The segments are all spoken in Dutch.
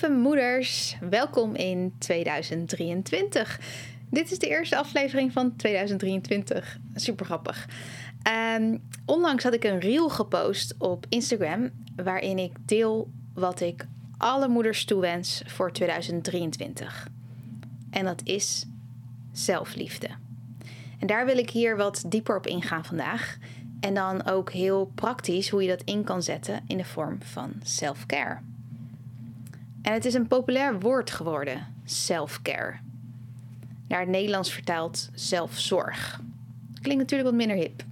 Lieve moeders, welkom in 2023. Dit is de eerste aflevering van 2023. Super grappig. Onlangs had ik een reel gepost op Instagram waarin ik deel wat ik alle moeders toewens voor 2023. En dat is zelfliefde. En daar wil ik hier wat dieper op ingaan vandaag. En dan ook heel praktisch hoe je dat in kan zetten in de vorm van self-care. En het is een populair woord geworden, self-care. Naar het Nederlands vertaald zelfzorg. Klinkt natuurlijk wat minder hip.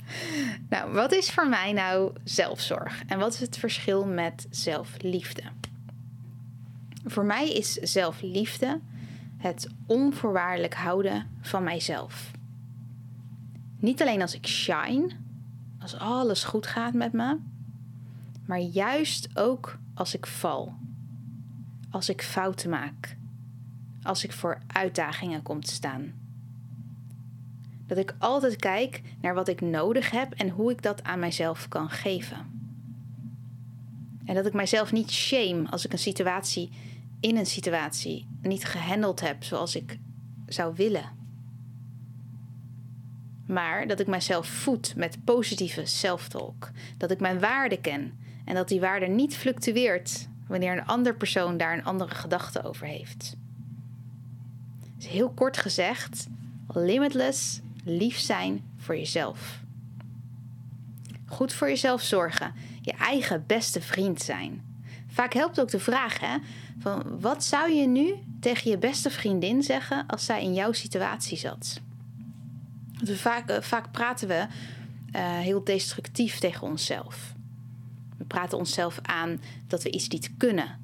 nou, wat is voor mij nou zelfzorg? En wat is het verschil met zelfliefde? Voor mij is zelfliefde het onvoorwaardelijk houden van mijzelf. Niet alleen als ik shine, als alles goed gaat met me, maar juist ook als ik val als ik fouten maak, als ik voor uitdagingen kom te staan. Dat ik altijd kijk naar wat ik nodig heb en hoe ik dat aan mijzelf kan geven. En dat ik mijzelf niet shame als ik een situatie in een situatie niet gehandeld heb zoals ik zou willen. Maar dat ik mijzelf voed met positieve self-talk. Dat ik mijn waarde ken en dat die waarde niet fluctueert wanneer een ander persoon daar een andere gedachte over heeft. Dus heel kort gezegd, limitless, lief zijn voor jezelf. Goed voor jezelf zorgen, je eigen beste vriend zijn. Vaak helpt ook de vraag, hè, van wat zou je nu tegen je beste vriendin zeggen als zij in jouw situatie zat? Want we vaak, uh, vaak praten we uh, heel destructief tegen onszelf. We praten onszelf aan dat we iets niet kunnen.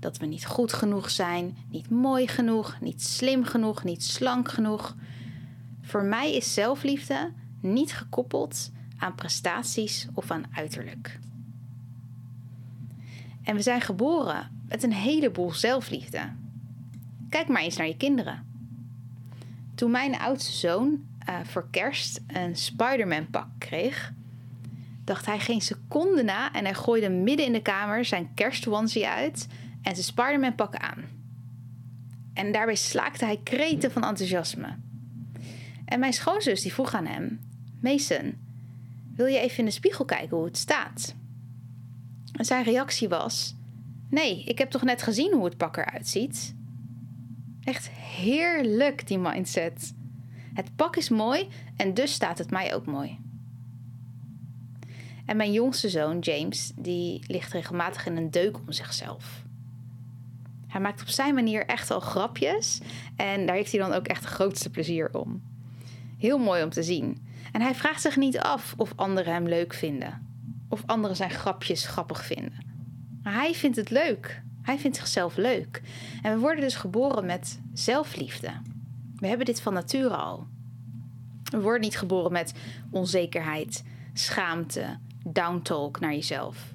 Dat we niet goed genoeg zijn, niet mooi genoeg, niet slim genoeg, niet slank genoeg. Voor mij is zelfliefde niet gekoppeld aan prestaties of aan uiterlijk. En we zijn geboren met een heleboel zelfliefde. Kijk maar eens naar je kinderen. Toen mijn oudste zoon uh, voor kerst een Spider-Man pak kreeg, dacht hij geen seconde na en hij gooide midden in de kamer zijn kerstwansie uit en zijn Spider-Man pak aan. En daarbij slaakte hij kreten van enthousiasme. En mijn schoonzus die vroeg aan hem: Mason, wil je even in de spiegel kijken hoe het staat? En zijn reactie was: Nee, ik heb toch net gezien hoe het pak eruit ziet. Echt heerlijk die mindset. Het pak is mooi en dus staat het mij ook mooi. En mijn jongste zoon, James, die ligt regelmatig in een deuk om zichzelf. Hij maakt op zijn manier echt al grapjes en daar heeft hij dan ook echt het grootste plezier om. Heel mooi om te zien. En hij vraagt zich niet af of anderen hem leuk vinden. Of anderen zijn grapjes grappig vinden. Hij vindt het leuk. Hij vindt zichzelf leuk. En we worden dus geboren met zelfliefde. We hebben dit van nature al. We worden niet geboren met onzekerheid, schaamte, downtalk naar jezelf.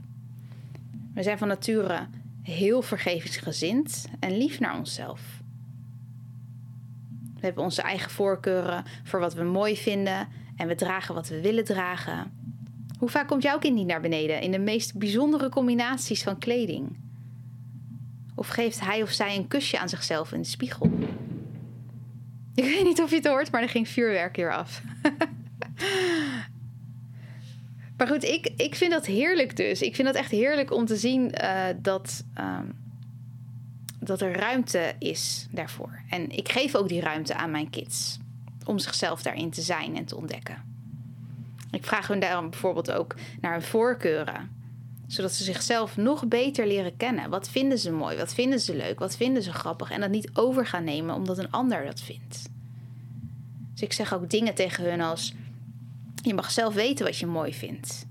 We zijn van nature heel vergevingsgezind en lief naar onszelf. We hebben onze eigen voorkeuren voor wat we mooi vinden en we dragen wat we willen dragen. Hoe vaak komt jouw kind niet naar beneden in de meest bijzondere combinaties van kleding? Of geeft hij of zij een kusje aan zichzelf in de spiegel? Ik weet niet of je het hoort, maar er ging vuurwerk hier af. Maar goed, ik, ik vind dat heerlijk dus. Ik vind dat echt heerlijk om te zien uh, dat, um, dat er ruimte is daarvoor. En ik geef ook die ruimte aan mijn kids. Om zichzelf daarin te zijn en te ontdekken. Ik vraag hun daarom bijvoorbeeld ook naar hun voorkeuren. Zodat ze zichzelf nog beter leren kennen. Wat vinden ze mooi? Wat vinden ze leuk? Wat vinden ze grappig? En dat niet over gaan nemen omdat een ander dat vindt. Dus ik zeg ook dingen tegen hun als: je mag zelf weten wat je mooi vindt.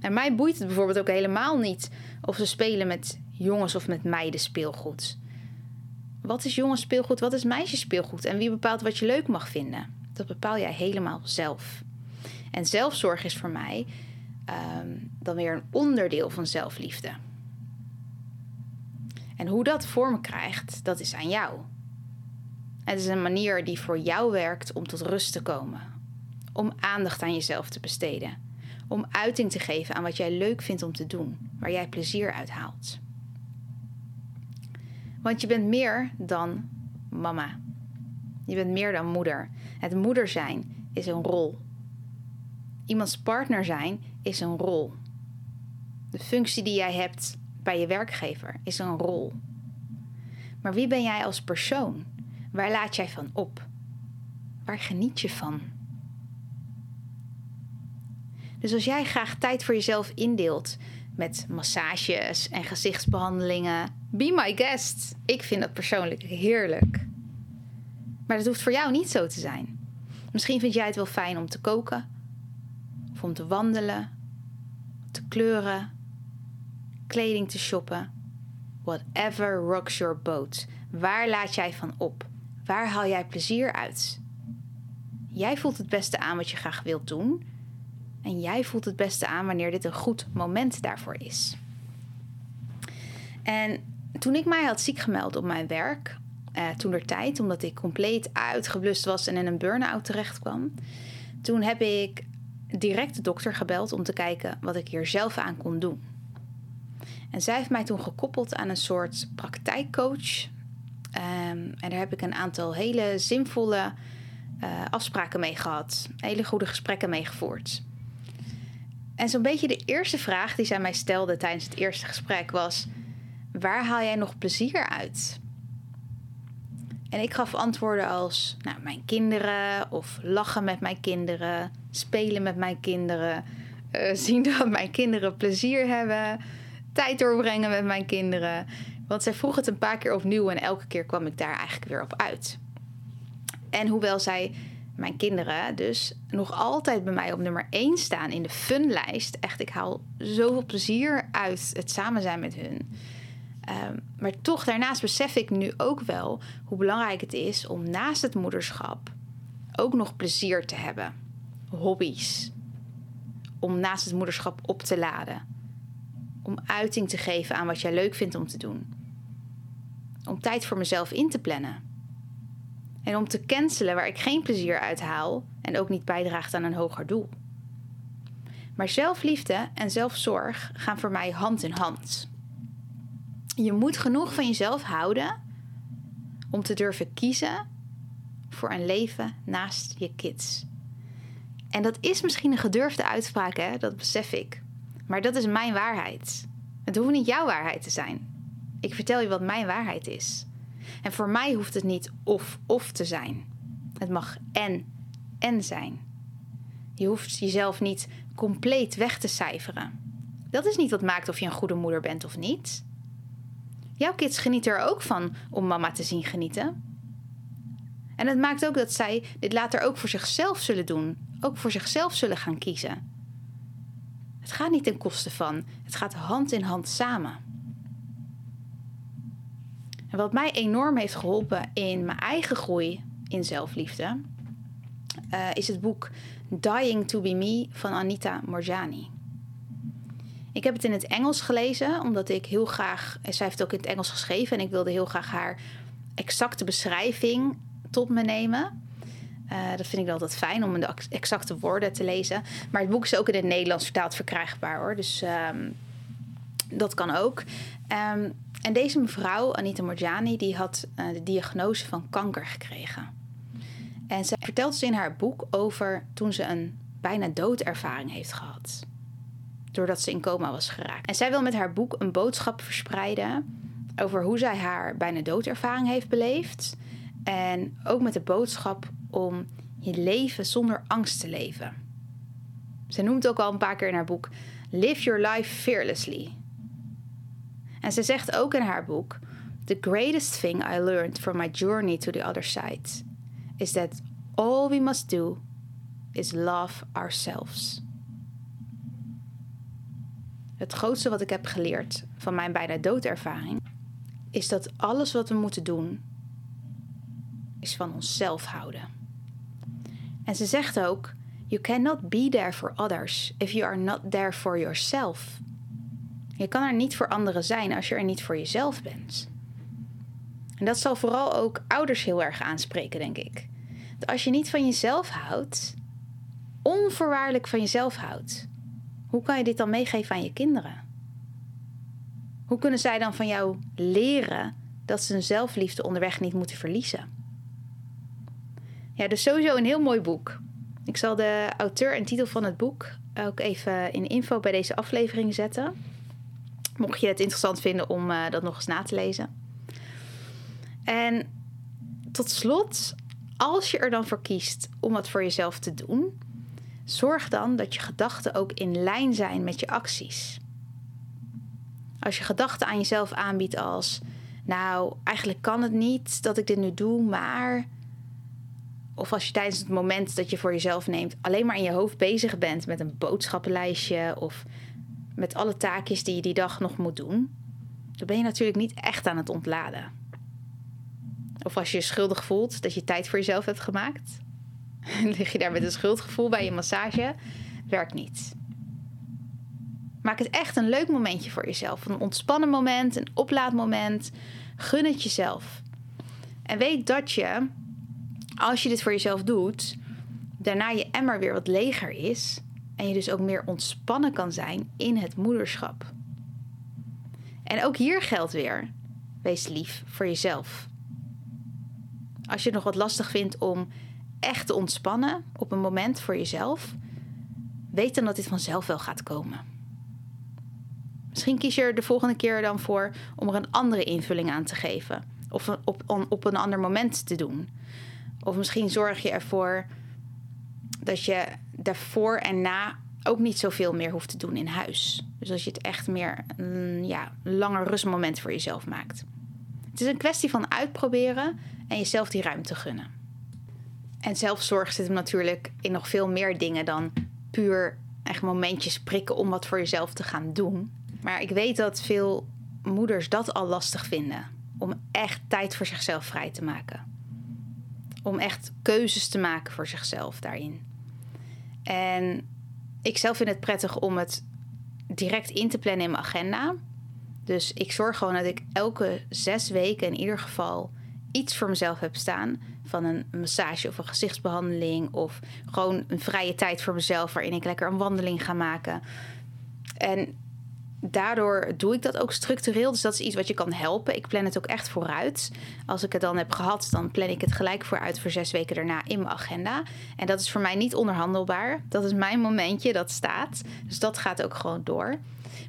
En mij boeit het bijvoorbeeld ook helemaal niet of ze spelen met jongens of met meiden speelgoed. Wat is jongens speelgoed, wat is meisjes speelgoed en wie bepaalt wat je leuk mag vinden? Dat bepaal jij helemaal zelf. En zelfzorg is voor mij ehm, dan weer een onderdeel van zelfliefde. En hoe dat vorm krijgt, dat is aan jou. Het is een manier die voor jou werkt om tot rust te komen. Om aandacht aan jezelf te besteden. Om uiting te geven aan wat jij leuk vindt om te doen, waar jij plezier uit haalt. Want je bent meer dan mama. Je bent meer dan moeder. Het moeder zijn is een rol. Iemands partner zijn is een rol. De functie die jij hebt bij je werkgever is een rol. Maar wie ben jij als persoon? Waar laat jij van op? Waar geniet je van? Dus als jij graag tijd voor jezelf indeelt met massages en gezichtsbehandelingen, be my guest. Ik vind dat persoonlijk heerlijk. Maar dat hoeft voor jou niet zo te zijn. Misschien vind jij het wel fijn om te koken, of om te wandelen, te kleuren, kleding te shoppen. Whatever rocks your boat. Waar laat jij van op? Waar haal jij plezier uit? Jij voelt het beste aan wat je graag wilt doen. En jij voelt het beste aan wanneer dit een goed moment daarvoor is. En toen ik mij had ziek gemeld op mijn werk, eh, toen er tijd, omdat ik compleet uitgeblust was en in een burn-out terecht kwam, toen heb ik direct de dokter gebeld om te kijken wat ik hier zelf aan kon doen. En zij heeft mij toen gekoppeld aan een soort praktijkcoach. Um, en daar heb ik een aantal hele zinvolle uh, afspraken mee gehad. Hele goede gesprekken mee gevoerd. En zo'n beetje de eerste vraag die zij mij stelde tijdens het eerste gesprek was: Waar haal jij nog plezier uit? En ik gaf antwoorden als: Nou, mijn kinderen, of lachen met mijn kinderen, spelen met mijn kinderen, uh, zien dat mijn kinderen plezier hebben, tijd doorbrengen met mijn kinderen. Want zij vroeg het een paar keer opnieuw en elke keer kwam ik daar eigenlijk weer op uit. En hoewel zij, mijn kinderen, dus nog altijd bij mij op nummer 1 staan in de funlijst. Echt, ik haal zoveel plezier uit het samen zijn met hun. Um, maar toch, daarnaast besef ik nu ook wel hoe belangrijk het is om naast het moederschap ook nog plezier te hebben. Hobby's. Om naast het moederschap op te laden. Om uiting te geven aan wat jij leuk vindt om te doen. Om tijd voor mezelf in te plannen. En om te cancelen waar ik geen plezier uit haal en ook niet bijdraagt aan een hoger doel. Maar zelfliefde en zelfzorg gaan voor mij hand in hand. Je moet genoeg van jezelf houden om te durven kiezen voor een leven naast je kids. En dat is misschien een gedurfde uitspraak, hè? dat besef ik. Maar dat is mijn waarheid. Het hoeft niet jouw waarheid te zijn. Ik vertel je wat mijn waarheid is. En voor mij hoeft het niet of-of te zijn. Het mag en-en zijn. Je hoeft jezelf niet compleet weg te cijferen. Dat is niet wat maakt of je een goede moeder bent of niet. Jouw kids genieten er ook van om mama te zien genieten. En het maakt ook dat zij dit later ook voor zichzelf zullen doen, ook voor zichzelf zullen gaan kiezen. Het gaat niet ten koste van, het gaat hand in hand samen. En wat mij enorm heeft geholpen in mijn eigen groei in zelfliefde, uh, is het boek Dying to Be Me van Anita Morjani. Ik heb het in het Engels gelezen, omdat ik heel graag. Zij heeft het ook in het Engels geschreven en ik wilde heel graag haar exacte beschrijving tot me nemen. Uh, dat vind ik altijd fijn om de exacte woorden te lezen. Maar het boek is ook in het Nederlands vertaald verkrijgbaar hoor. Dus um, dat kan ook. Um, en deze mevrouw, Anita Morjani, die had uh, de diagnose van kanker gekregen. En zij vertelt ze in haar boek over toen ze een bijna doodervaring heeft gehad doordat ze in coma was geraakt. En zij wil met haar boek een boodschap verspreiden over hoe zij haar bijna doodervaring heeft beleefd. En ook met de boodschap om je leven zonder angst te leven. Ze noemt ook al een paar keer in haar boek Live your life fearlessly. En ze zegt ook in haar boek: The greatest thing I learned from my journey to the other side is that all we must do is love ourselves. Het grootste wat ik heb geleerd van mijn bijna doodervaring is dat alles wat we moeten doen is van onszelf houden. En ze zegt ook: You cannot be there for others if you are not there for yourself. Je kan er niet voor anderen zijn als je er niet voor jezelf bent. En dat zal vooral ook ouders heel erg aanspreken, denk ik. Als je niet van jezelf houdt, onvoorwaardelijk van jezelf houdt, hoe kan je dit dan meegeven aan je kinderen? Hoe kunnen zij dan van jou leren dat ze hun zelfliefde onderweg niet moeten verliezen? Ja, dus sowieso een heel mooi boek. Ik zal de auteur en titel van het boek ook even in info bij deze aflevering zetten. Mocht je het interessant vinden om uh, dat nog eens na te lezen. En tot slot, als je er dan voor kiest om wat voor jezelf te doen, zorg dan dat je gedachten ook in lijn zijn met je acties. Als je gedachten aan jezelf aanbiedt als, nou, eigenlijk kan het niet dat ik dit nu doe, maar. Of als je tijdens het moment dat je voor jezelf neemt alleen maar in je hoofd bezig bent met een boodschappenlijstje of met alle taakjes die je die dag nog moet doen, dan ben je natuurlijk niet echt aan het ontladen. Of als je je schuldig voelt dat je tijd voor jezelf hebt gemaakt, lig je daar met een schuldgevoel bij je massage, werkt niet. Maak het echt een leuk momentje voor jezelf. Een ontspannen moment, een oplaadmoment. Gun het jezelf. En weet dat je, als je dit voor jezelf doet, daarna je emmer weer wat leger is. En je dus ook meer ontspannen kan zijn in het moederschap. En ook hier geldt weer: wees lief voor jezelf. Als je het nog wat lastig vindt om echt te ontspannen op een moment voor jezelf, weet dan dat dit vanzelf wel gaat komen. Misschien kies je er de volgende keer dan voor om er een andere invulling aan te geven. Of op, op een ander moment te doen. Of misschien zorg je ervoor dat je daarvoor en na ook niet zoveel meer hoeft te doen in huis. Dus als je het echt meer een ja, langer rustmoment voor jezelf maakt. Het is een kwestie van uitproberen en jezelf die ruimte gunnen. En zelfzorg zit hem natuurlijk in nog veel meer dingen dan puur echt momentjes prikken om wat voor jezelf te gaan doen. Maar ik weet dat veel moeders dat al lastig vinden. Om echt tijd voor zichzelf vrij te maken. Om echt keuzes te maken voor zichzelf daarin. En ik zelf vind het prettig om het direct in te plannen in mijn agenda. Dus ik zorg gewoon dat ik elke zes weken in ieder geval iets voor mezelf heb staan. Van een massage of een gezichtsbehandeling. Of gewoon een vrije tijd voor mezelf waarin ik lekker een wandeling ga maken. En daardoor doe ik dat ook structureel. Dus dat is iets wat je kan helpen. Ik plan het ook echt vooruit. Als ik het dan heb gehad, dan plan ik het gelijk vooruit voor zes weken daarna in mijn agenda. En dat is voor mij niet onderhandelbaar. Dat is mijn momentje, dat staat. Dus dat gaat ook gewoon door.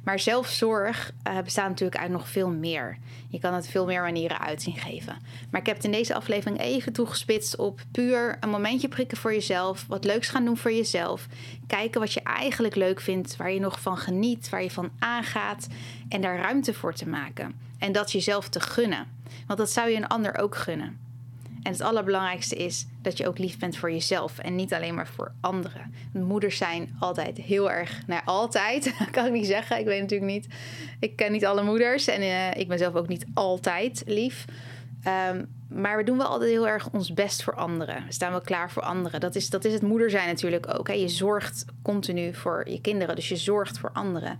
Maar zelfzorg uh, bestaat natuurlijk uit nog veel meer. Je kan het veel meer manieren uitzien geven. Maar ik heb het in deze aflevering even toegespitst op puur een momentje prikken voor jezelf. Wat leuks gaan doen voor jezelf. Kijken wat je eigenlijk leuk vindt, waar je nog van geniet, waar je van aangaat. En daar ruimte voor te maken. En dat jezelf te gunnen. Want dat zou je een ander ook gunnen. En het allerbelangrijkste is dat je ook lief bent voor jezelf en niet alleen maar voor anderen. Moeders zijn altijd heel erg, nou altijd, kan ik niet zeggen. Ik weet natuurlijk niet. Ik ken niet alle moeders en uh, ik ben zelf ook niet altijd lief. Um, maar we doen wel altijd heel erg ons best voor anderen. We staan wel klaar voor anderen. Dat is, dat is het moeder zijn natuurlijk ook. Hè. Je zorgt continu voor je kinderen, dus je zorgt voor anderen.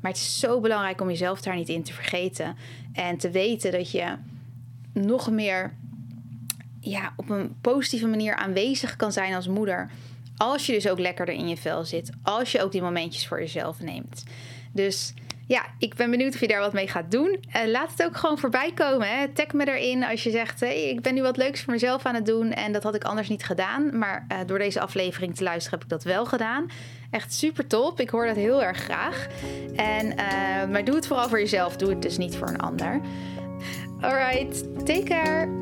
Maar het is zo belangrijk om jezelf daar niet in te vergeten. En te weten dat je nog meer ja, op een positieve manier aanwezig kan zijn als moeder. Als je dus ook lekkerder in je vel zit. Als je ook die momentjes voor jezelf neemt. Dus ja, ik ben benieuwd of je daar wat mee gaat doen. Uh, laat het ook gewoon voorbij komen. Hè. Tag me erin als je zegt: hey, ik ben nu wat leuks voor mezelf aan het doen. En dat had ik anders niet gedaan. Maar uh, door deze aflevering te luisteren heb ik dat wel gedaan. Echt super top. Ik hoor dat heel erg graag. En, uh, maar doe het vooral voor jezelf. Doe het dus niet voor een ander. Alright, take care.